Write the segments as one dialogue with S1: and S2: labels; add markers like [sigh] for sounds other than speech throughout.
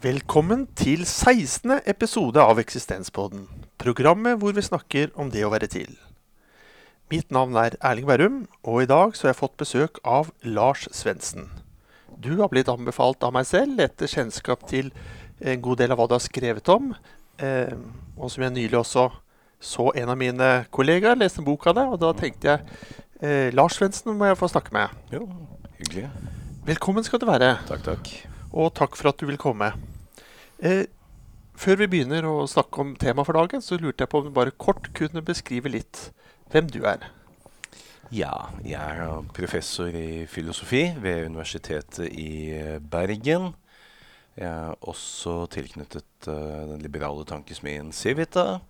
S1: Velkommen til 16. episode av Eksistenspodden. Programmet hvor vi snakker om det å være til. Mitt navn er Erling Bærum, og i dag så har jeg fått besøk av Lars Svendsen. Du har blitt anbefalt av meg selv etter kjennskap til en god del av hva du har skrevet om. Eh, og som jeg nylig også så en av mine kollegaer leste en bok av det, og da tenkte jeg eh, Lars Svendsen må jeg få snakke med.
S2: Jo, hyggelig.
S1: Velkommen skal du være.
S2: Takk, takk.
S1: Og takk for at du vil komme. Eh, før vi begynner å snakke om temaet for dagen, så lurte jeg på om du bare kort kunne beskrive litt hvem du er.
S2: Ja, jeg er professor i filosofi ved Universitetet i Bergen. Jeg er også tilknyttet uh, den liberale tankesmien Civita.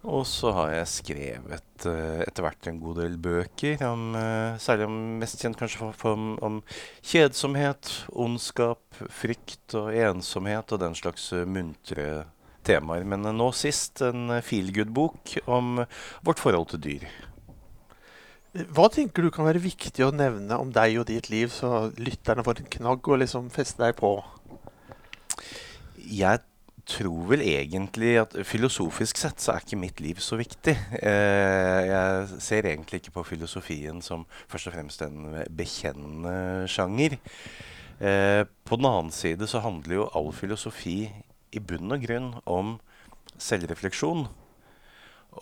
S2: Og så har jeg skrevet uh, etter hvert en god del bøker, om, uh, særlig om mest kjent kanskje for, for, om, om kjedsomhet, ondskap, frykt og ensomhet og den slags uh, muntre temaer. Men nå sist en feelgood-bok om vårt forhold til dyr.
S1: Hva tenker du kan være viktig å nevne om deg og ditt liv, så lytterne får en knagg å liksom feste deg på?
S2: Jeg tror vel egentlig at filosofisk sett så er ikke mitt liv så viktig. Eh, jeg ser egentlig ikke på filosofien som først og fremst en bekjennende sjanger. Eh, på den annen side så handler jo all filosofi i bunn og grunn om selvrefleksjon.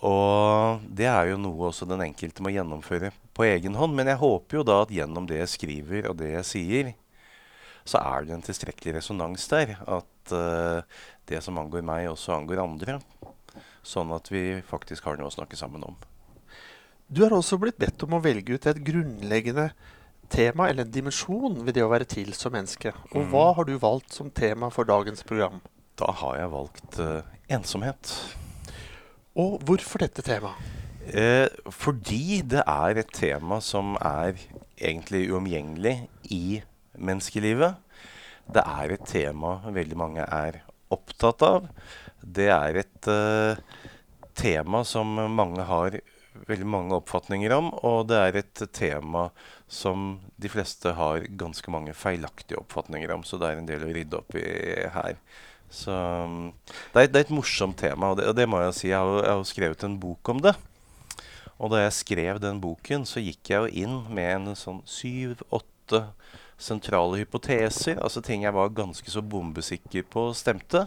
S2: Og det er jo noe også den enkelte må gjennomføre på egen hånd. Men jeg håper jo da at gjennom det jeg skriver og det jeg sier, så er det en tilstrekkelig resonans der. At uh, det som angår meg, også angår andre. Sånn at vi faktisk har noe å snakke sammen om.
S1: Du har også blitt bedt om å velge ut et grunnleggende tema eller en dimensjon ved det å være til som menneske. Og
S2: Mm.
S1: hva har du valgt som tema for dagens program?
S2: Da har jeg valgt uh, ensomhet.
S1: Og hvorfor dette temaet?
S2: Eh, fordi det er et tema som er egentlig uomgjengelig i menneskelivet. Det er et tema veldig mange er opptatt av. Det er et eh, tema som mange har veldig mange oppfatninger om, og det er et tema som de fleste har ganske mange feilaktige oppfatninger om, så det er en del å rydde opp i her. Så mm, det er, det er et morsomt tema, og det, og det må jeg si. Jeg har, jeg har skrevet en bok om det. Og da jeg skrev den boken, så gikk jeg jo inn med en sånn syv-åtte sentrale hypoteser. Altså ting jeg var ganske så bombesikker på stemte.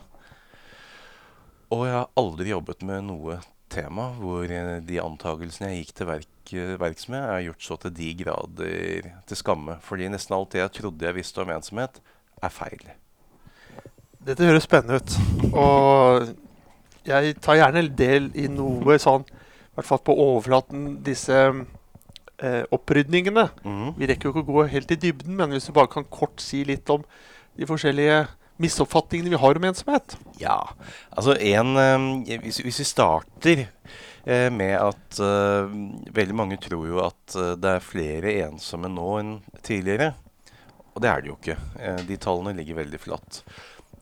S2: Og jeg har aldri jobbet med noe tema hvor eh, de antagelsene jeg gikk til verk, eh, verks med, er gjort så til de grader til skamme. Fordi nesten alt det jeg trodde jeg visste om ensomhet, er feil.
S1: Dette høres spennende ut. Og jeg tar gjerne del i noe sånn, i hvert fall på overflaten, disse eh, opprydningene.
S2: Mm.
S1: Vi rekker jo ikke å gå helt i dybden, men hvis du bare kan kort si litt om de forskjellige misoppfatningene vi har om ensomhet.
S2: Ja, altså en eh, hvis, hvis vi starter eh, med at eh, veldig mange tror jo at eh, det er flere ensomme nå enn tidligere. Og det er det jo ikke. Eh, de tallene ligger veldig flatt.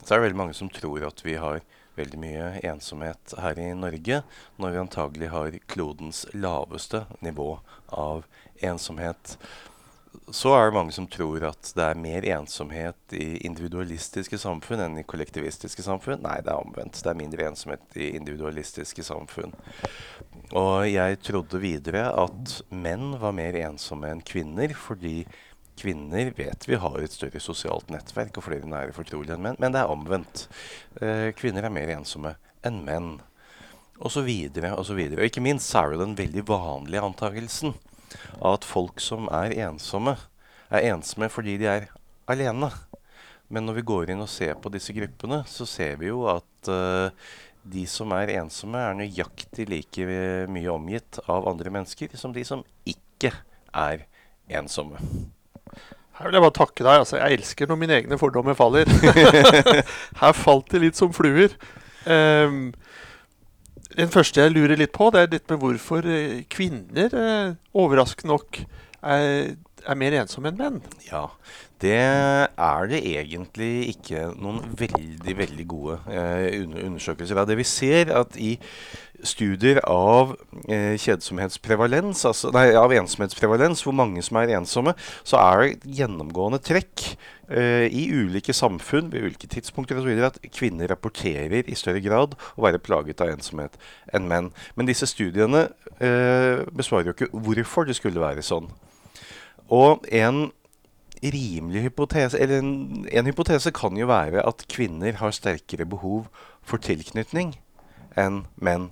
S2: Så er det veldig mange som tror at vi har veldig mye ensomhet her i Norge, når vi antagelig har klodens laveste nivå av ensomhet. Så er det mange som tror at det er mer ensomhet i individualistiske samfunn enn i kollektivistiske samfunn. Nei, det er omvendt. Det er mindre ensomhet i individualistiske samfunn. Og jeg trodde videre at menn var mer ensomme enn kvinner, fordi kvinner vet vi har et større sosialt nettverk og flere nære fortrolige enn menn. Men det er omvendt. Eh, kvinner er mer ensomme enn menn. Og så videre og så videre. Og ikke minst er det den veldig vanlige antakelsen av at folk som er ensomme, er ensomme fordi de er alene. Men når vi går inn og ser på disse gruppene, så ser vi jo at eh, de som er ensomme, er nøyaktig like mye omgitt av andre mennesker som de som ikke er ensomme.
S1: Her vil jeg bare takke deg. altså Jeg elsker når mine egne fordommer faller. [laughs] Her falt de litt som fluer. Um, den første jeg lurer litt på, det er litt med hvorfor eh, kvinner eh, overraskende nok er, er mer ensomme enn menn.
S2: Ja, Det er det egentlig ikke noen veldig veldig gode eh, undersøkelser av. Det vi ser at i studier av eh, kjedsomhetsprevalens, altså, nei, av ensomhetsprevalens, hvor mange som er ensomme, så er det gjennomgående trekk eh, i ulike samfunn ved ulike tidspunkter osv. at kvinner rapporterer i større grad å være plaget av ensomhet enn menn. Men disse studiene eh, besvarer jo ikke hvorfor det skulle være sånn. Og en rimelig hypotese, eller en, en hypotese kan jo være at kvinner har sterkere behov for tilknytning enn menn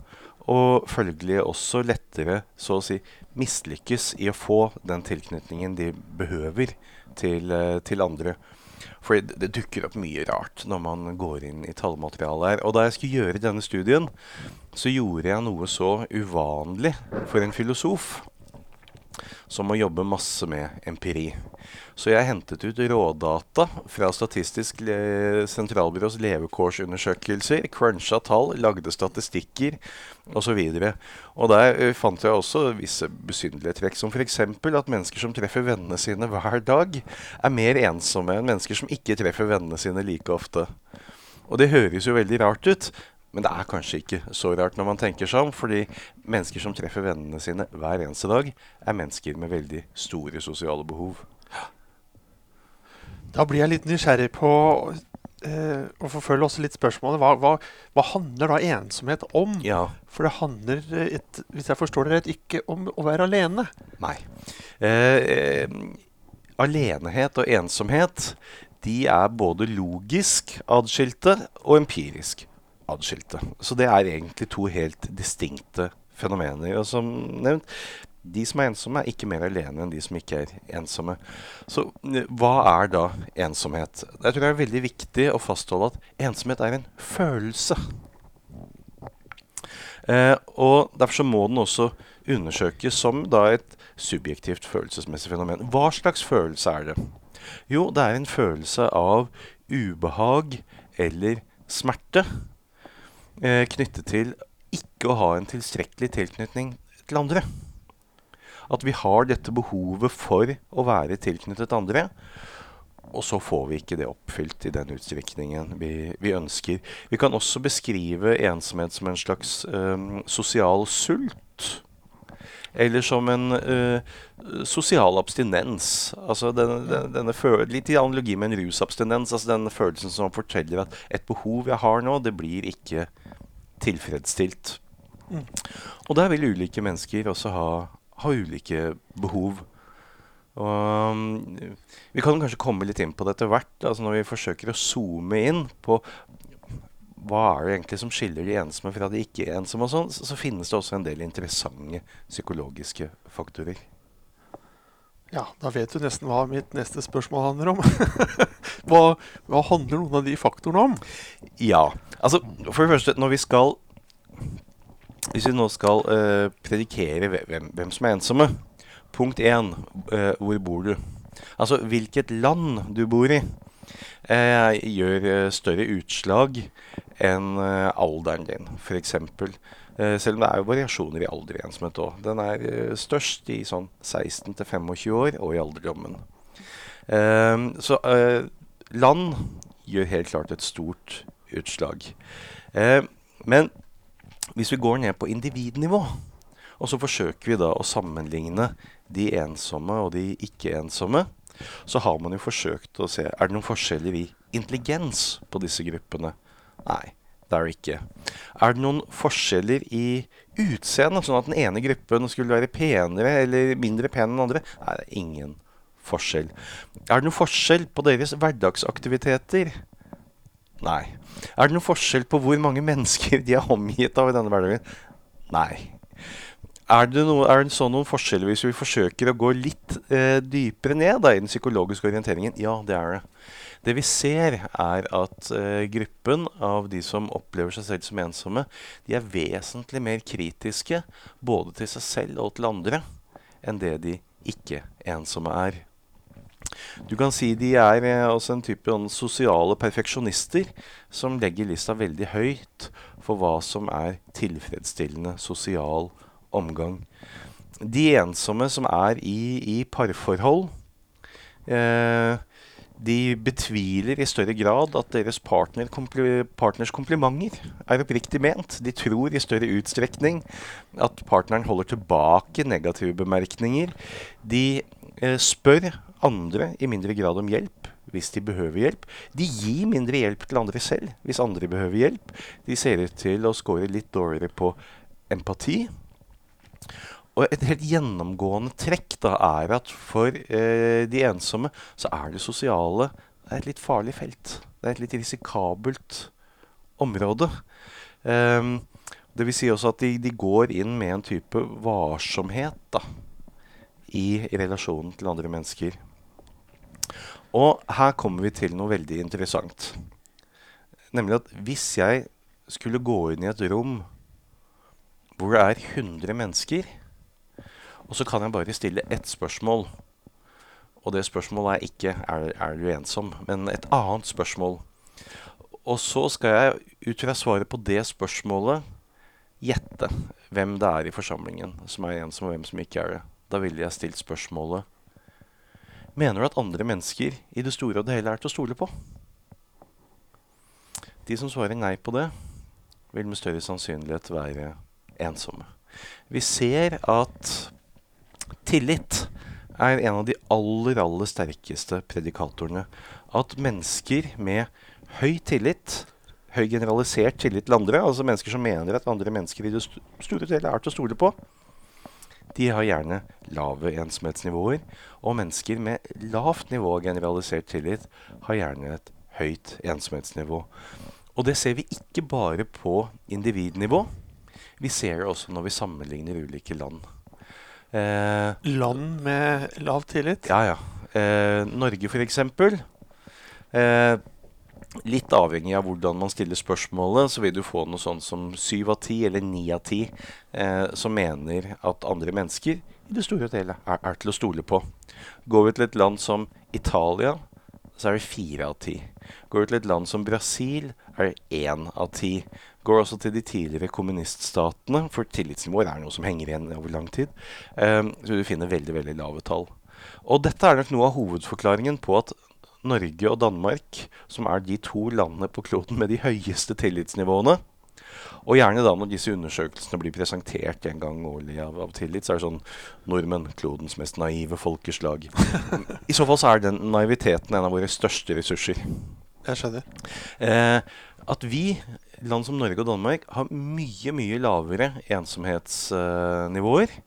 S2: og følgelig også lettere så å si mislykkes i å få den tilknytningen de behøver til, eh, til andre. For det, det, dukker opp mye rart når man går inn i tallmaterialet her. Og da jeg skulle gjøre denne studien, så gjorde jeg noe så uvanlig for en filosof som må jobbe masse med empiri. Så jeg hentet ut rådata fra Statistisk sentralbyrås levekårsundersøkelser, cruncha tall, lagde statistikker osv. Og, og der uh, fant jeg også visse besynderlige trekk, som f.eks. at mennesker som treffer vennene sine hver dag, er mer ensomme enn mennesker som ikke treffer vennene sine like ofte. Og det høres jo veldig rart ut, men det er kanskje ikke så rart når man tenker seg om, fordi mennesker som treffer vennene sine hver eneste dag, er mennesker med veldig store sosiale behov.
S1: Da blir jeg litt nysgjerrig på eh, å forfølge også litt spørsmålet. Hva, hva, hva handler da ensomhet om?
S2: Ja.
S1: For det handler, et, hvis jeg forstår det rett, ikke om å være alene.
S2: Nei. Eh, eh, alenehet og ensomhet de er både logisk adskilte og empirisk adskilte. Så det er egentlig to helt distinkte fenomener. Og som nevnt, de som er ensomme, er ikke mer alene enn de som ikke er ensomme. Så eh, hva er da ensomhet? Jeg tror det er veldig viktig å fastholde at ensomhet er en følelse. Eh, og Derfor så må den også undersøkes som da et subjektivt følelsesmessig fenomen. Hva slags følelse er det? Jo, det er en følelse av ubehag eller smerte knyttet til ikke å ha en tilstrekkelig tilknytning til andre. At vi har dette behovet for å være tilknyttet andre. Og så får vi ikke det oppfylt i den utstrekningen vi, vi ønsker. Vi kan også beskrive ensomhet som en slags um, sosial sult. Eller som en uh, sosial abstinens. Altså denne, denne, denne litt i analogi med en rusabstinens. Altså denne følelsen som forteller at et behov jeg har nå, det blir ikke tilfredsstilt. Mm. Og der vil ulike mennesker også ha, ha ulike behov. Og um, Vi kan kanskje komme litt inn på det etter hvert, altså når vi forsøker å zoome inn på hva er det egentlig som skiller de ensomme fra de ikke ensomme, og sånn, så, finnes det også en del interessante psykologiske faktorer.
S1: Ja, da vet du nesten hva mitt neste spørsmål handler om. [laughs] hva, hva, handler noen av de faktorene om?
S2: Ja, altså for det første, når vi skal Hvis vi nå skal uh, predikere hvem, hvem, som er ensomme Punkt én, uh, hvor bor du? Altså hvilket land du bor i, gjør større utslag enn alderen din, f.eks. Eh, selv om det er jo variasjoner i alder i ensomhet òg. Den er eh, størst i sånn 16 25 år og i alderdommen. Eh, så land gjør helt klart et stort utslag. men hvis vi går ned på individnivå, og så forsøker vi da å sammenligne de ensomme og de ikke-ensomme, så har man jo forsøkt å se er det noen forskjeller i intelligens på disse gruppene. Nei. Det er det ikke. Er det noen forskjeller i utseendet, sånn at den ene gruppen skulle være penere eller mindre pen enn den andre? Nei, det er ingen forskjell. Er det noen forskjell på deres hverdagsaktiviteter? Nei. Er det noen forskjell på hvor mange mennesker de er omgitt av i denne hverdagen? Nei. Er det, noe, er det sånn noen forskjeller hvis vi forsøker å gå litt eh, dypere ned da, i den psykologiske orienteringen? Ja, det er det. Det vi ser, er at eh, gruppen av de som opplever seg selv som ensomme, de er vesentlig mer kritiske både til seg selv og til andre enn det de ikke-ensomme er. Du kan si de er eh, også en type sosiale perfeksjonister som legger lista veldig høyt for hva som er tilfredsstillende sosial omgang. De ensomme som er i, i parforhold, eh, De betviler i større grad at deres partner kompli partners komplimenter er oppriktig ment. De tror i større utstrekning at partneren holder tilbake negative bemerkninger. De eh, spør andre i mindre grad om hjelp hvis de behøver hjelp. De gir mindre hjelp til andre selv hvis andre behøver hjelp. De ser ut til å score litt dårligere på empati. Og et helt gjennomgående trekk da er at for eh, de ensomme så er det sosiale det er et litt farlig felt. Det er et litt risikabelt område. Um, det vil si også at de, de, går inn med en type varsomhet da, i relasjonen til andre mennesker. Og her kommer vi til noe veldig interessant. Nemlig at hvis jeg skulle gå inn i et rom hvor det er 100 mennesker, og så kan jeg bare stille ett spørsmål. Og det spørsmålet er ikke er, er du ensom, men et annet spørsmål. Og så skal jeg ut fra svaret på det spørsmålet gjette hvem det er i forsamlingen som er ensom, og hvem som ikke er det. Da ville jeg stilt spørsmålet Mener du at andre mennesker i det store og det hele er til å stole på? De som svarer nei på det, vil med større sannsynlighet være ensomme. Vi ser at tillit er en av de aller, aller sterkeste predikatorene. At mennesker med høy tillit, høy generalisert tillit til andre, altså mennesker som mener at andre mennesker i det store deler er til å stole på, de har gjerne lave ensomhetsnivåer. Og mennesker med lavt nivå av generalisert tillit har gjerne et høyt ensomhetsnivå. Og det ser vi ikke bare på individnivå. Vi ser det også når vi sammenligner ulike land.
S1: Eh, land med lav tillit?
S2: Ja, ja. Eh, Norge, f.eks. Eh, Litt avhengig av hvordan man stiller spørsmålet, så vil du få noe sånt som syv av ti eller ni av ti eh, som mener at andre mennesker i det store og hele er, er, til å stole på. Går vi til et land som Italia, så er det fire av ti. Går vi til et land som Brasil, er det én av ti. Går også til de tidligere kommuniststatene, for tillitsnivåer er noe som henger igjen over lang tid, eh, så du finner veldig, veldig lave tall. Og dette er nok noe av hovedforklaringen på at Norge og Danmark, som er de to landene på kloden med de høyeste tillitsnivåene. Og gjerne da når disse undersøkelsene blir presentert en gang årlig av, av tillit, så er det sånn Nordmenn, klodens mest naive folkeslag. I så fall så er den naiviteten en av våre største ressurser.
S1: Jeg skjønner.
S2: Eh, at vi, land som Norge og Danmark, har mye, mye lavere ensomhetsnivåer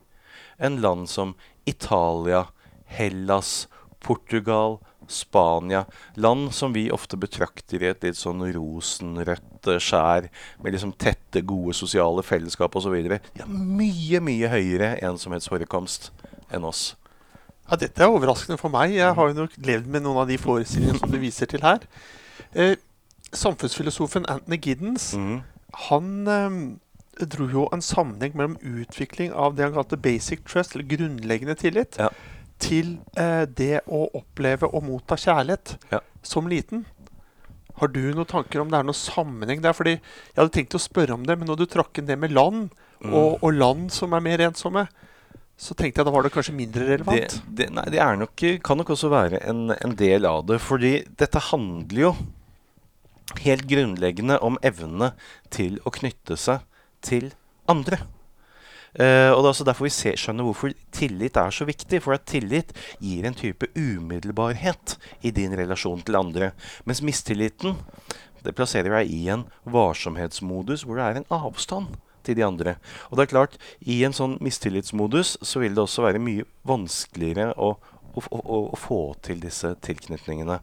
S2: enn land som Italia, Hellas, Portugal, Spania. Land som vi ofte betrakter i et litt sånn rosenrødt skjær, med liksom tette, gode sosiale fellesskap osv. De har mye, mye høyere ensomhetsforekomst enn oss.
S1: Ja, Dette er overraskende for meg. Jeg har jo nok levd med noen av de forestillingene som du viser til her. Eh, samfunnsfilosofen Anthony Giddens mm. han eh, dro jo en sammenheng mellom utvikling av det han kalte basic trust, eller grunnleggende tillit, ja til eh, det å oppleve og motta kjærlighet ja. som liten. Har du noen tanker om det er noen sammenheng der? Fordi Jeg hadde tenkt å spørre om det, men når du trakk inn det med land, mm. og, og, land som er mer ensomme, så tenkte jeg da var det kanskje mindre relevant.
S2: Det, det, nei, det nok, kan nok også være en, en del av det. Fordi dette handler jo helt grunnleggende om evnene til å knytte seg til andre. Uh, og Det er også derfor vi ser, skjønner hvorfor tillit er så viktig. For at tillit gir en type umiddelbarhet i din relasjon til andre. Mens mistilliten det plasserer deg i en varsomhetsmodus hvor det er en avstand til de andre. Og det er klart, i en sånn mistillitsmodus så vil det også være mye vanskeligere å, å, å, å få til disse tilknytningene.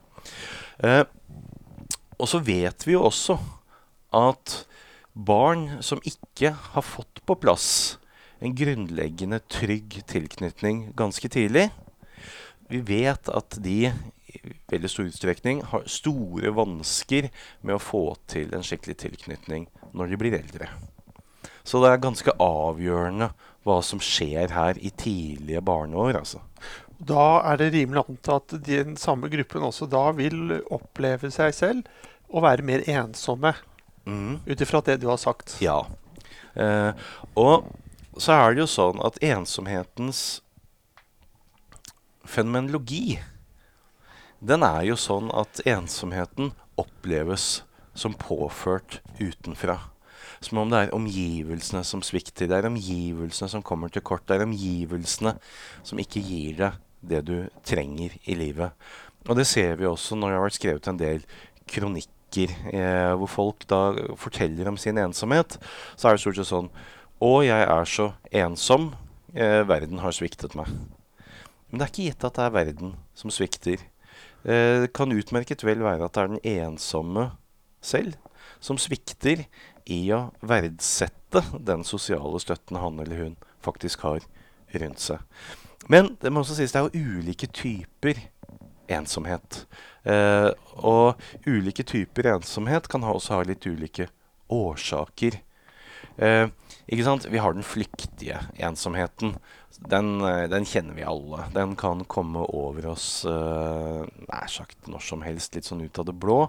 S2: Uh, og så vet vi jo også at barn som ikke har fått på plass en grunnleggende trygg tilknytning ganske tidlig. Vi vet at de i veldig stor utstrekning har store vansker med å få til en skikkelig tilknytning når de blir eldre. Så det er ganske avgjørende hva som skjer her i tidlige barneår. altså.
S1: Da er det rimelig antatt at den samme gruppen også da vil oppleve seg selv å være mer ensomme, mm. ut ifra det du har sagt.
S2: Ja. Eh, og så er det jo sånn at ensomhetens fenomenologi den er jo sånn at ensomheten oppleves som påført utenfra. Som om det er omgivelsene som svikter. Det er omgivelsene som kommer til kort. Det er omgivelsene som ikke gir deg det du trenger i livet. Og det ser vi også når det har vært skrevet en del kronikker eh, hvor folk da forteller om sin ensomhet. Så er det stort sett sånn Å, jeg er så ensom. Eh, verden har sviktet meg. Men det er ikke gitt at det er verden som svikter. Eh, det kan utmerket vel være at det er den ensomme selv som svikter i å verdsette den sosiale støtten han eller hun faktisk har rundt seg. Men det må også sies det er jo ulike typer ensomhet. Eh, og ulike typer ensomhet kan ha også ha litt ulike årsaker. Eh, ikke sant? Vi har den flyktige ensomheten. Den, eh, den, kjenner vi alle. Den kan komme over oss eh, nær sagt når som helst, litt sånn ut av det blå.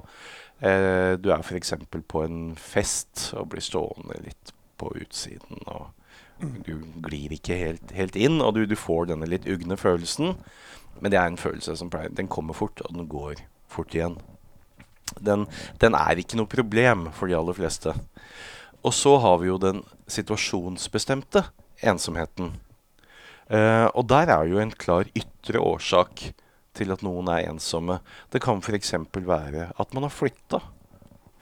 S2: Eh, du er f.eks. på en fest og blir stående litt på utsiden. og Du glir ikke helt, helt inn, og du, du, får denne litt ugne følelsen. Men det er en følelse som pleier, den kommer fort, og den går fort igjen. Den, den er ikke noe problem for de aller fleste. Og så har vi jo den situasjonsbestemte ensomheten. Uh, og der er jo en klar ytre årsak til at noen er ensomme. Det kan f.eks. være at man har flytta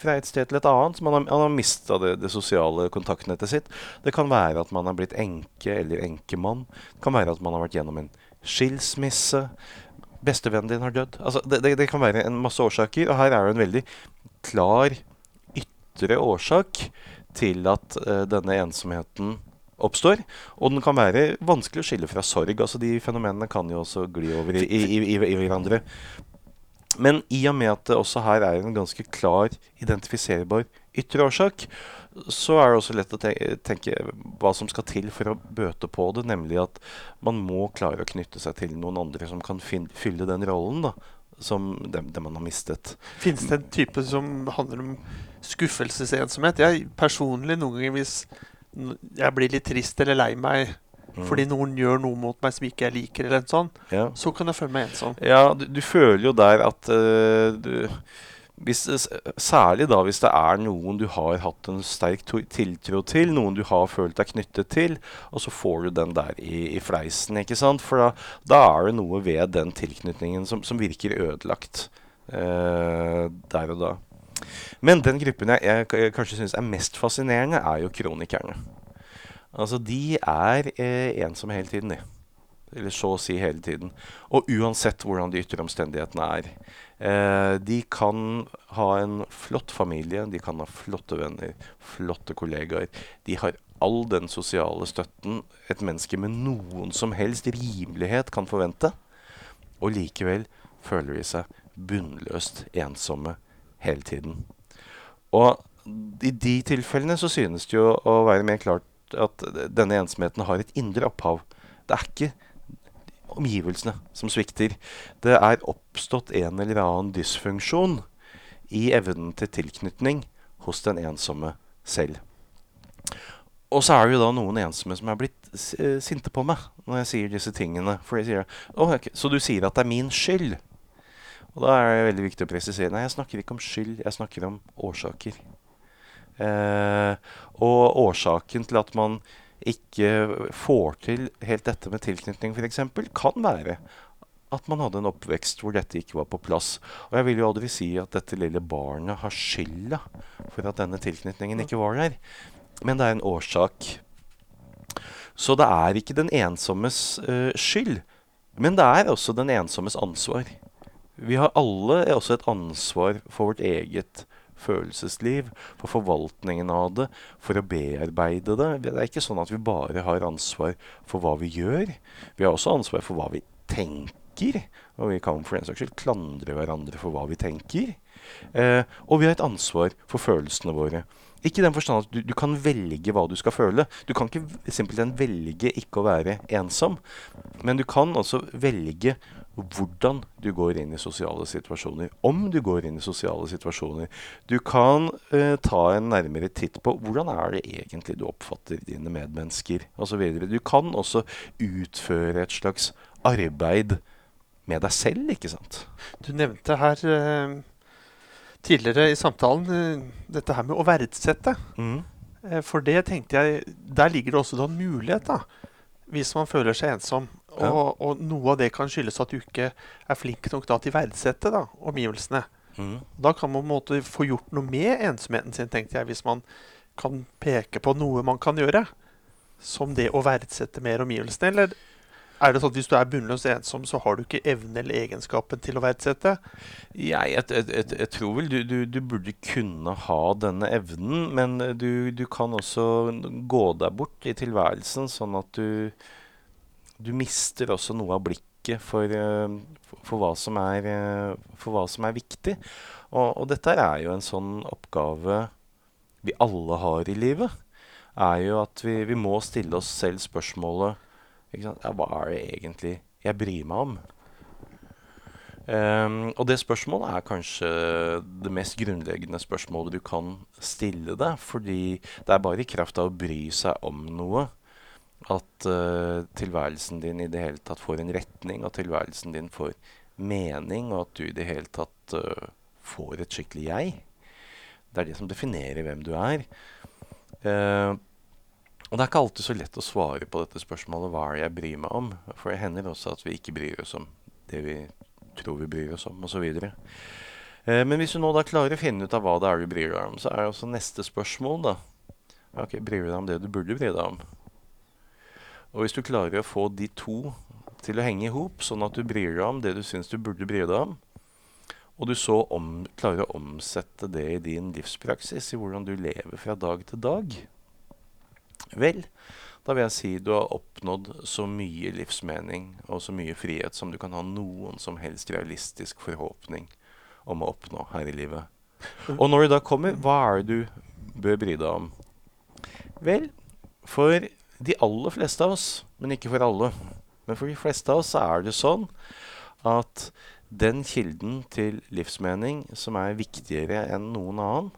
S2: fra et sted til et annet. Man har, man har mista det, det, sosiale kontaktnettet sitt. Det kan være at man har blitt enke eller enkemann. Det kan være at man har vært gjennom en skilsmisse. Bestevennen din har dødd. Altså, det, det, det, kan være en masse årsaker. Og her er det en veldig klar ytre årsak til at uh, denne ensomheten oppstår. Og den kan være vanskelig å skille fra sorg. altså De fenomenene kan jo også gli over i, i, i, i hverandre. Men i og med at det også her er en ganske klar, identifiserbar ytre årsak, så er det også lett å tenke, hva som skal til for å bøte på det. Nemlig at man må klare å knytte seg til noen andre som kan fylle den rollen. da som dem, dem man har mistet.
S1: Finnes det en type som handler om skuffelsesensomhet? Jeg personlig noen ganger hvis jeg blir litt trist eller lei meg. Fordi noen gjør noe mot meg som ikke jeg liker, eller en sånn, ja. så kan jeg føle meg ensom.
S2: Ja, du, du føler jo der at uh, du hvis, Særlig da hvis det er noen du har hatt en sterk tiltro til, noen du har følt deg knyttet til, og så får du den der i, i fleisen. ikke sant? For da, da, er det noe ved den tilknytningen som, som virker ødelagt eh, der og da. Men den gruppen jeg, jeg kanskje syns er mest fascinerende, er jo kronikerne. Altså, de er eh, ensomme hele tiden, de. Eller så å si hele tiden. Og uansett hvordan de ytre omstendighetene er. Eh, de kan ha en flott familie, de kan ha flotte venner, flotte kollegaer. De har all den sosiale støtten et menneske med noen som helst rimelighet kan forvente. Og likevel føler de seg bunnløst ensomme hele tiden. Og i de tilfellene så synes det jo å være mer klart at denne ensomheten har et indre opphav. Det er ikke omgivelsene som svikter. Det er oppstått en eller annen dysfunksjon i evnen til tilknytning hos den ensomme selv. Og så er det jo da noen ensomme som er blitt sinte på meg når jeg sier disse tingene. For jeg sier, oh, okay, Så du sier at det er min skyld? Og da er det veldig viktig å presisere Nei, jeg snakker ikke om skyld, jeg snakker om årsaker. Eh, og årsaken til at man ikke får til helt dette med tilknytning, f.eks., kan være at man hadde en oppvekst hvor dette ikke var på plass. Og jeg vil jo aldri si at dette lille barnet har skylda for at denne tilknytningen ikke var der. Men det er en årsak. Så det er ikke den ensommes uh, skyld. Men det er også den ensommes ansvar. Vi har alle også et ansvar for vårt eget følelsesliv, for forvaltningen av det, for å bearbeide det. Det er ikke sånn at vi bare har ansvar for hva vi gjør. Vi har også ansvar for hva vi tenker. Og vi kan for den saks skyld klandre hverandre for hva vi tenker. Eh, og vi har et ansvar for følelsene våre. Ikke i den forstand at du, du, kan velge hva du skal føle. Du kan ikke simpelthen velge ikke å være ensom. Men du kan også velge hvordan du går inn i sosiale situasjoner. Om du går inn i sosiale situasjoner. Du kan eh, ta en nærmere titt på hvordan er det egentlig du oppfatter dine medmennesker osv. Du kan også utføre et slags arbeid med deg selv, ikke sant?
S1: Du nevnte her eh, tidligere i samtalen eh, dette her med å verdsette.
S2: Mm.
S1: Eh, for det tenkte jeg Der ligger det også en mulighet, da. Hvis man føler seg ensom. Og, og noe av det kan skyldes at du ikke er flink nok da til å verdsette da, omgivelsene.
S2: Mm.
S1: Da kan man på en måte få gjort noe med ensomheten sin, tenkte jeg, hvis man kan peke på noe man kan gjøre. Som det å verdsette mer omgivelsene. Eller er det sånn at hvis du er bunnløst ensom, så har du ikke evne eller egenskapen til å verdsette?
S2: Jeg, jeg, jeg, jeg tror vel du, du, du burde kunne ha denne evnen, men du, du kan også gå deg bort i tilværelsen, sånn at du, du mister også noe av blikket for, eh, for, hva, som er, eh, for hva som er viktig. Og, og dette er jo en sånn oppgave vi alle har i livet. Er jo at vi, vi må stille oss selv spørsmålet? Ja, hva er det egentlig jeg bryr meg om? Um, og det spørsmålet er kanskje det mest grunnleggende spørsmålet du kan stille deg. Fordi det er bare i kraft av å bry seg om noe at uh, tilværelsen din i det hele tatt får en retning, at tilværelsen din får mening, og at du i det hele tatt uh, får et skikkelig jeg. Det er det som definerer hvem du er. Uh, og det er ikke alltid så lett å svare på dette spørsmålet hva er det jeg bryr meg om. For det hender også at vi ikke bryr oss om det vi tror vi bryr oss om, osv. Eh, men hvis du nå da klarer å finne ut av hva det er du bryr deg om, så er det også neste spørsmål, da Ok, Bryr du deg om det du burde bry deg om? Og hvis du klarer å få de to til å henge i hop, sånn at du bryr deg om det du syns du burde bry deg om, og du så om, klarer å omsette det i din livspraksis, i hvordan du lever fra dag til dag, Vel, da vil jeg si du har oppnådd så mye livsmening og så mye frihet som du kan ha noen som helst realistisk forhåpning om å oppnå her i livet. Og når det da kommer, hva er det du bør bry deg om? Vel, for de aller fleste av oss, men ikke for alle, men for de fleste av oss er det sånn at den kilden til livsmening som er viktigere enn noen annen,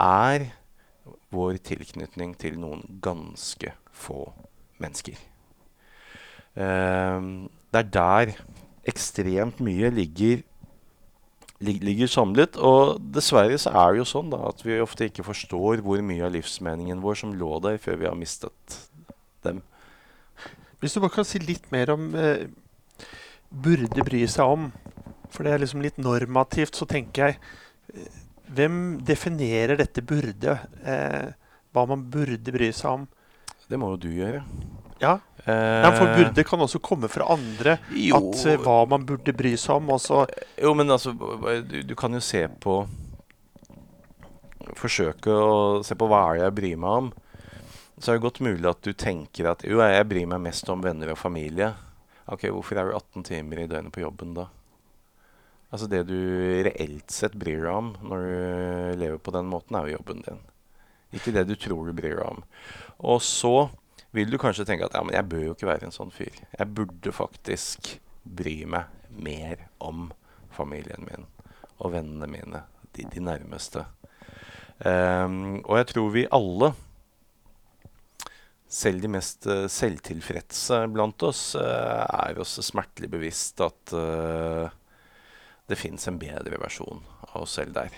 S2: er vår tilknytning til noen ganske få mennesker. Uh, det er der ekstremt mye ligger, lig, ligger samlet. Og dessverre så er det jo sånn da, at vi ofte ikke forstår hvor mye av livsmeningen vår som lå der før vi har mistet dem.
S1: Hvis du bare kan si litt mer om eh, burde bry seg om, for det er liksom litt normativt, så tenker jeg eh, hvem definerer dette burde? Eh, hva man burde bry seg om?
S2: Det må jo du gjøre.
S1: Ja.
S2: Eh,
S1: ja for burde kan også komme fra andre.
S2: jo,
S1: At eh, hva man burde bry seg om. Også.
S2: Jo, men altså du, du kan jo se på Forsøke å se på hva er det jeg bryr meg om. Så er det godt mulig at du tenker at jo, jeg bryr meg mest om venner og familie. Ok, Hvorfor er du 18 timer i døgnet på jobben da? Altså Det du reelt sett bryr deg om når du lever på den måten, er jo jobben din. Ikke det du tror du bryr deg om. Og så vil du kanskje tenke at ja, men jeg bør jo ikke være en sånn fyr. Jeg burde faktisk bry meg mer om familien min og vennene mine, de, de nærmeste. Um, og jeg tror vi alle, selv de mest uh, selvtilfredse blant oss, uh, er oss smertelig bevisst at uh, det fins en bedre versjon av oss selv der.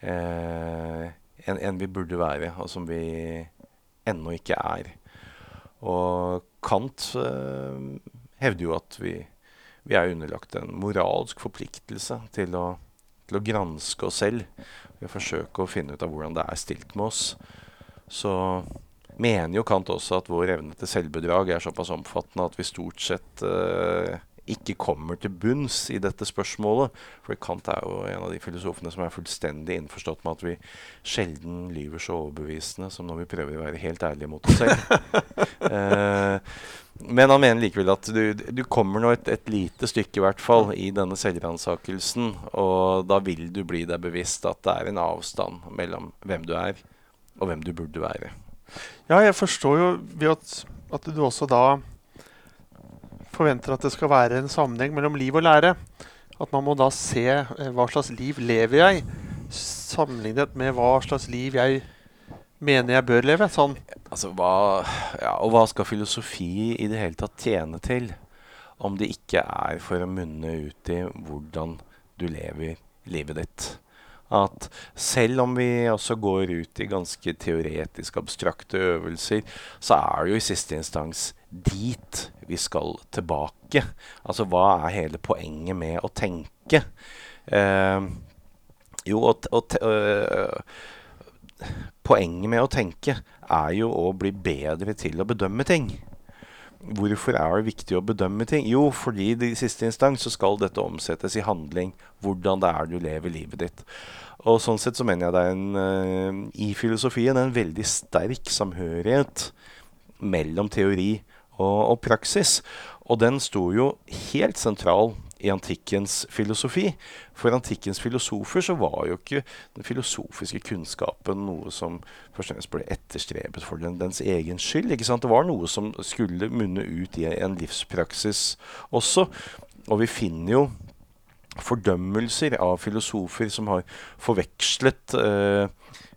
S2: Enn en vi burde være, og som vi ennå ikke er. Og Kant eh, hevder jo at vi, vi, er underlagt en moralsk forpliktelse til å, til å granske oss selv. Ved å forsøke å finne ut av hvordan det er stilt med oss. Så mener jo Kant også at vår evne til selvbedrag er såpass omfattende at vi stort sett eh, ikke kommer til bunns i dette spørsmålet. For Kant er jo en av de filosofene som er fullstendig innforstått med at vi sjelden lyver så overbevisende som når vi prøver å være helt ærlige mot oss selv. [laughs] eh, men han mener likevel at du, du kommer nå et, et, lite stykke i hvert fall i denne selvransakelsen, og da vil du bli deg bevisst at det er en avstand mellom hvem du er, og hvem du burde være.
S1: Ja, jeg forstår jo ved at, at du også da forventer at det skal være en sammenheng mellom liv og lære. At man må da se eh, hva slags liv lever jeg, sammenlignet med hva slags liv jeg mener jeg bør leve. Sånn.
S2: Altså, hva, ja, og hva skal filosofi i det hele tatt tjene til? om det ikke er for å munne ut i hvordan du lever livet ditt. At selv om vi også går ut i ganske teoretisk abstrakte øvelser, så er det jo i siste instans dit vi skal tilbake. Altså hva er hele poenget med å tenke? Eh, jo, og, og øh, Poenget med å tenke er jo å bli bedre til å bedømme ting. Hvorfor er det viktig å bedømme ting? Jo, fordi i siste instans så skal dette omsettes i handling. Hvordan det er du lever livet ditt. Og sånn sett så mener jeg det er en uh, i filosofien en veldig sterk samhørighet mellom teori og, og praksis. Og den sto jo helt sentral i antikkens filosofi. For antikkens filosofer så var jo ikke den filosofiske kunnskapen noe som først og fremst ble etterstrebet for den, dens egen skyld. ikke sant? Det var noe som skulle munne ut i en livspraksis også. Og vi finner jo fordømmelser av filosofer som har forvekslet eh,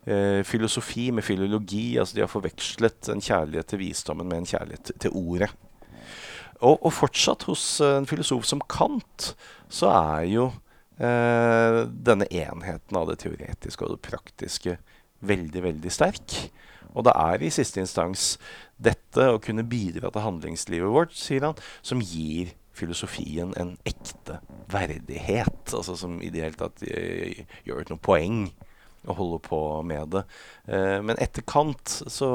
S2: eh, filosofi med filologi. Altså de har forvekslet en kjærlighet til visdommen med en kjærlighet til ordet. Og, og, fortsatt hos eh, en filosof som Kant, så er jo eh, denne enheten av det teoretiske og det praktiske veldig, veldig sterk. Og det er i siste instans dette å kunne bidra til handlingslivet vårt, sier han, som gir filosofien en ekte verdighet. Altså som i det hele tatt eh, gjør det noe poeng å holde på med det. Eh, men etter Kant så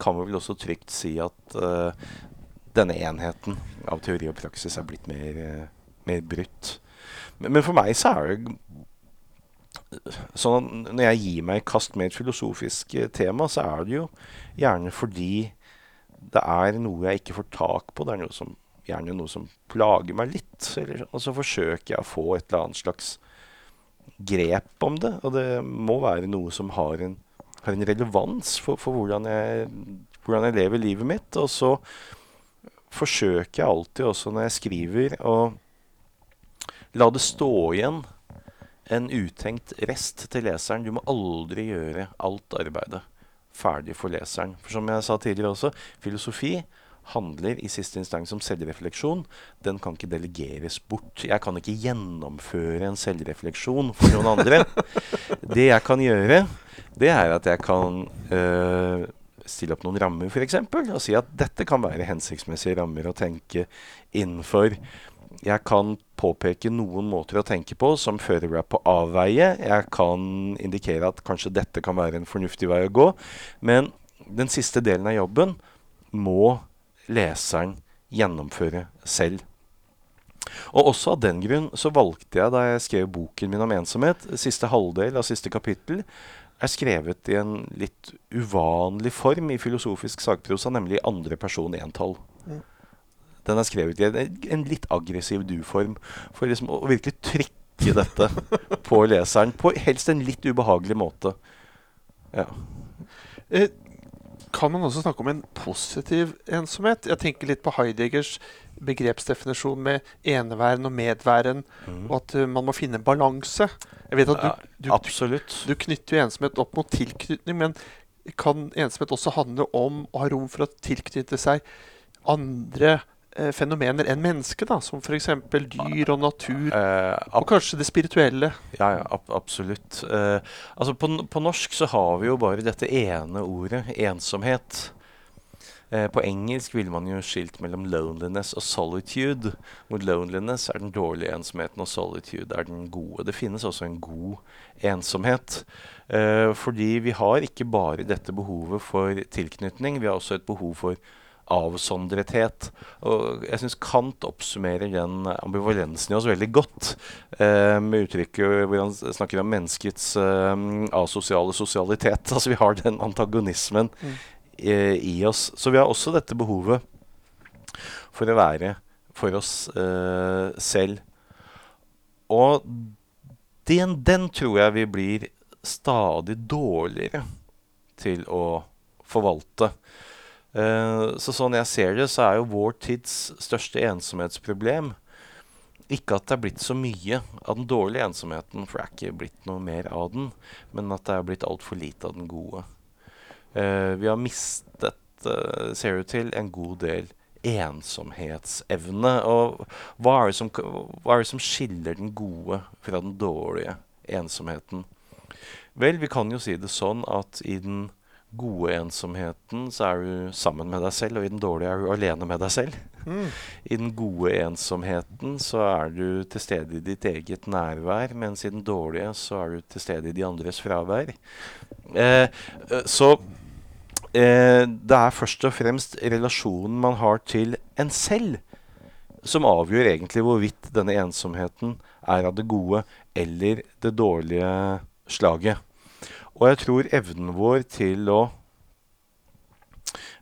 S2: kan vi vel også trygt si at eh, denne enheten av teori og praksis er blitt mer, eh, mer brutt. Men, men, for meg så er det sånn når jeg gir meg i kast med et filosofisk eh, tema, så er det jo gjerne fordi det er noe jeg ikke får tak på. Det er noe som, gjerne noe som plager meg litt. Eller, og så forsøker jeg å få et eller annet slags grep om det. Og det må være noe som har en, har en relevans for, for hvordan, jeg, hvordan, jeg, lever livet mitt. Og så forsøker jeg alltid også når jeg skriver, å la det stå igjen en utenkt rest til leseren. Du må aldri gjøre alt arbeidet ferdig for leseren. For som jeg sa tidligere også, filosofi handler i siste instans om selvrefleksjon. Den kan ikke delegeres bort. Jeg kan ikke gjennomføre en selvrefleksjon for noen andre. [laughs] Det jeg kan gjøre, det er at jeg kan øh, stille opp noen rammer, f.eks. Og si at dette kan være hensiktsmessige rammer å tenke innenfor. Jeg kan påpeke noen måter å tenke på som fører deg på avveie. Jeg kan indikere at kanskje dette kan være en fornuftig vei å gå. Men den siste delen av jobben må leseren gjennomføre selv. Og også av den grunn så valgte jeg da jeg skrev boken min om ensomhet, siste halvdel av siste kapittel, er skrevet i en litt uvanlig form i filosofisk sagprosa, nemlig andre person entall. Mm. Den er skrevet i en, en litt aggressiv du-form, for liksom å virkelig trykke dette [laughs] på leseren. På helst en litt ubehagelig måte. Ja.
S1: Eh, kan man også snakke om en positiv ensomhet? Jeg tenker litt på Heideggers begrepsdefinisjon med eneværen og medværen, mm. og at uh, man må finne en balanse. Jeg vet at du, du,
S2: Absolutt.
S1: du knytter jo ensomhet opp mot tilknytning, men kan ensomhet også handle om å ha rom for å tilknytte seg andre eh, fenomener enn mennesket, da, som f.eks. dyr og natur, uh, og kanskje det spirituelle.
S2: Ja, ja ab absolutt. Uh, altså på, på, norsk så har vi jo bare dette ene ordet, ensomhet. Uh, på engelsk ville man jo skilt mellom loneliness og solitude, hvor loneliness er den dårlige ensomheten, og solitude er den gode. Det finnes også en god ensomhet. fordi vi har ikke bare dette behovet for tilknytning, vi har også et behov for avsondrethet. Og jeg syns Kant oppsummerer den ambivalensen i oss veldig godt. Eh, med uttrykket hvor han snakker om menneskets eh, asosiale sosialitet. [laughs] Altså vi har den antagonismen mm. Eh, i oss. Så vi har også dette behovet for å være for oss eh, selv. Og den, den tror jeg vi blir stadig dårligere til å forvalte. Uh, så sånn jeg ser det, så er jo vår tids største ensomhetsproblem ikke at det er blitt så mye av den dårlige ensomheten, for det er ikke blitt noe mer av den, men at det er blitt altfor lite av den gode. Uh, vi har mistet, ser det til, en god del ensomhetsevne. Og hva er, som, hva er, det som, skiller den gode fra den dårlige ensomheten? Vel, vi kan jo si det sånn at i den gode ensomheten så er du sammen med deg selv, og i den dårlige er du alene med deg selv. Mm. I den gode ensomheten så er du til stede i ditt eget nærvær, mens i den dårlige så er du til stede i de andres fravær. Eh, eh så eh, det er først og fremst relasjonen man har til en selv, som avgjør egentlig hvorvidt denne ensomheten er av det gode eller det dårlige slaget. Og jeg tror evnen vår til å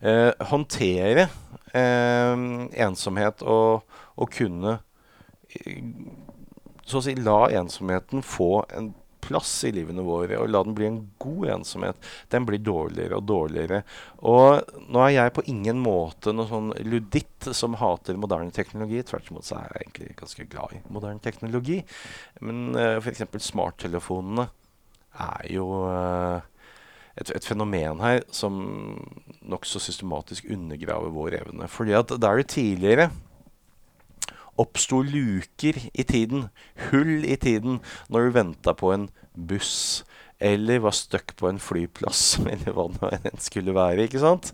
S2: eh, håndtere eh, ensomhet og, og kunne eh, så å si la ensomheten få en plass i livene våre, og la den bli en god ensomhet, den blir dårligere og dårligere. Og nå er jeg på ingen måte noen sånn luditt som hater moderne teknologi. Tvert imot så er jeg egentlig ganske glad i moderne teknologi. Men uh, f.eks. smarttelefonene er jo uh, et, et, fenomen her som nokså systematisk undergraver vår evne. Fordi at der det tidligere oppsto luker i tiden, hull i tiden, når du venta på en buss eller var stuck på en flyplass, [laughs] eller hva det enn skulle være. ikke sant?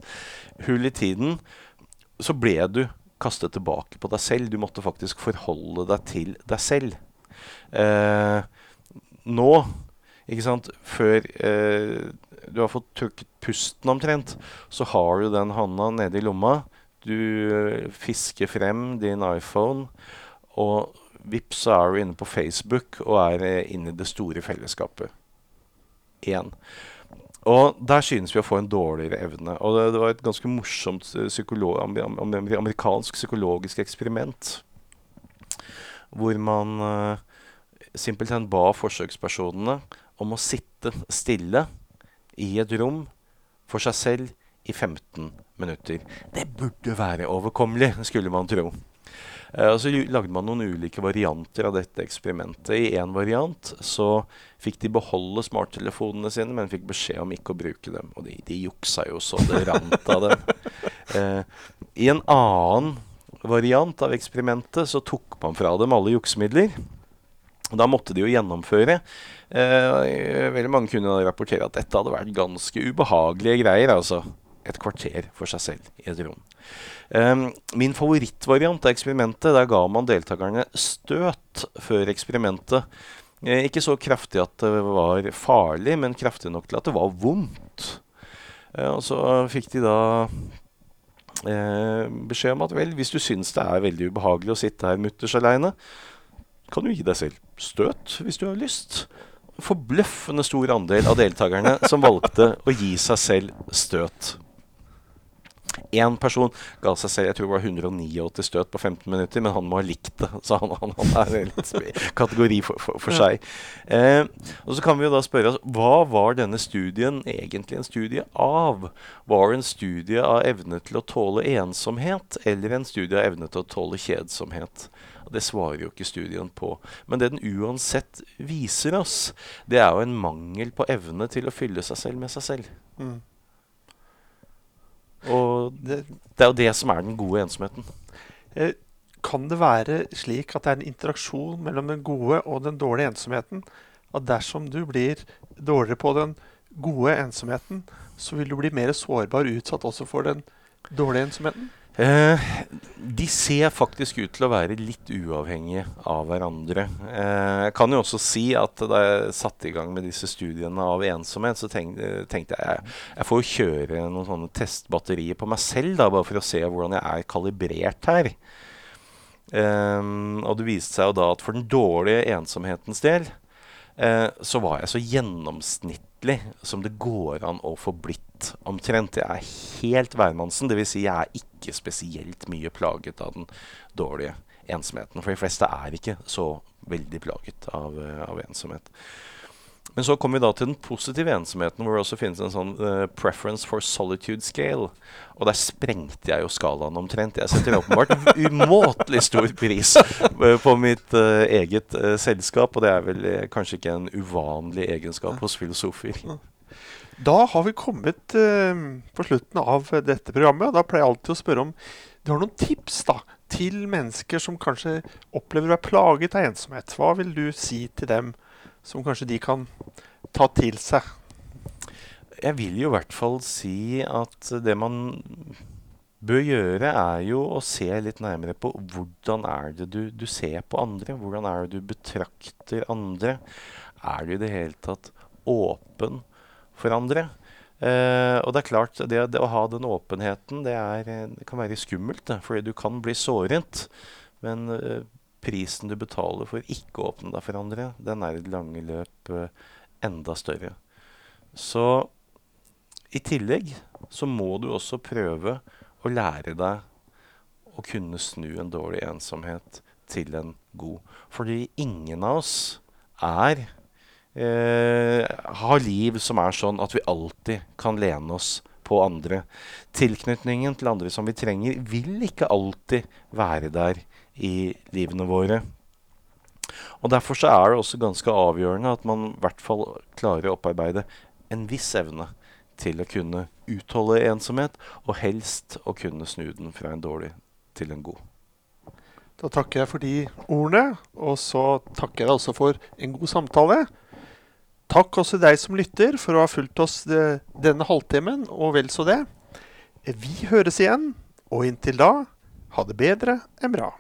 S2: Hull i tiden. Så ble du kastet tilbake på deg selv. Du måtte faktisk forholde deg til deg selv. Eh, nå, ikke sant, før eh, du har fått trukket pusten omtrent, så har du den handa nede i lomma. Du eh, fisker frem din iPhone, og vips, så er du inne på Facebook og er eh, inne i det store fellesskapet igjen. Og der synes vi å få en dårligere evne. Og det, det var et ganske morsomt eh, psykolog, amerikansk psykologisk eksperiment hvor man uh, simpelthen ba forsøkspersonene om å sitte stille i et rom for seg selv i 15 minutter. Det burde være overkommelig, skulle man tro. Uh, og Så lagde man noen ulike varianter av dette eksperimentet. I én variant så fikk de beholde smarttelefonene sine, men fikk beskjed om ikke å bruke dem. Og de, de juksa jo så det rant av dem. Uh, [laughs] I en annen variant av eksperimentet så tok man fra dem alle juksemidler. Da måtte de jo gjennomføre. Eh, veldig mange kunne rapportere at dette hadde vært ganske ubehagelige greier. altså et kvarter for seg selv i et rom. Um, min favorittvariant av eksperimentet, der ga man deltakerne støt før eksperimentet. Eh, ikke så kraftig at det var farlig, men kraftig nok til at det var vondt. Uh, og så fikk de da uh, beskjed om at vel, hvis du syns det er veldig ubehagelig å sitte her mutters aleine, kan du gi deg selv støt hvis du har lyst. Forbløffende stor andel av deltakerne som valgte å gi seg selv støt Én person ga seg selv jeg tror det var 189 støt på 15 minutter, men han må ha likt det. Så han, han, han er en kategori for, for, for seg. Eh, og Så kan vi jo da spørre oss hva var denne studien egentlig en studie av? Var det en studie av evne til å tåle ensomhet, eller en studie av evne til å tåle kjedsomhet? Det svarer jo ikke studien på. Men det den uansett viser oss, det er jo en mangel på evne til å fylle seg selv med seg selv. Mm. Og det, det, er jo det som er den gode ensomheten.
S1: Eh, kan det være slik at det er en interaksjon mellom den gode og den dårlige ensomheten? At dersom du blir dårligere på den gode ensomheten, så vil du bli mer sårbar utsatt også for den dårlige ensomheten?
S2: Eh, de ser faktisk ut til å være litt uavhengige av hverandre. Eh, jeg kan jo også si at da jeg satte i gang med disse studiene av ensomhet, så tenkte, tenkte jeg jeg får jo kjøre noen sånne testbatterier på meg selv, da, bare for å se hvordan jeg er kalibrert her. Eh, og det viste seg jo da at for den dårlige ensomhetens del, eh, så var jeg så gjennomsnittlig som det går an å få blitt omtrent. Jeg er helt hvermannsen. Dvs. Si jeg er ikke spesielt mye plaget av den dårlige ensomheten. For de fleste er ikke så veldig plaget av, uh, av ensomhet. Men så kommer vi da til den positive ensomheten, hvor det også finnes en sånn uh, preference for solitude scale. Og der sprengte jeg jo skalaen omtrent. Jeg setter åpenbart umåtelig stor pris uh, på mitt uh, eget selskap, og det er vel kanskje ikke en uvanlig egenskap hos filosofer.
S1: Da har vi kommet eh, på slutten av dette programmet. og Da pleier jeg alltid å spørre om du har noen tips da, til mennesker som kanskje opplever å være plaget av ensomhet. Hva vil du si til dem som kanskje de kan ta til seg?
S2: Jeg vil jo i hvert fall si at det man bør gjøre, er jo å se litt nærmere på hvordan er det du, du ser på andre? Hvordan er det du betrakter andre? Er du i det hele tatt åpen for andre? Uh, og det er klart, det, det, å ha den åpenheten, det, er, det kan være skummelt. Det, fordi du kan bli såret. Men eh, prisen du betaler for ikke å åpne deg for andre, den er i det lange løp eh, enda større. Så i tillegg så må du også prøve å lære deg å kunne snu en dårlig ensomhet til en god. Fordi ingen av oss er eh, har liv som er sånn at vi alltid kan lene oss på andre. Tilknytningen til andre som vi trenger, vil ikke alltid være der i livene våre. Og Derfor så er det også ganske avgjørende at man i hvert fall klarer å opparbeide en viss evne til å kunne utholde ensomhet, og helst å kunne snu den fra en dårlig til en god.
S1: Da takker jeg for de ordene, og så takker jeg også for en god samtale. Takk også deg som lytter for å ha fulgt oss denne halvtimen, og vel så det. Vi høres igjen, og inntil da, ha det bedre enn bra.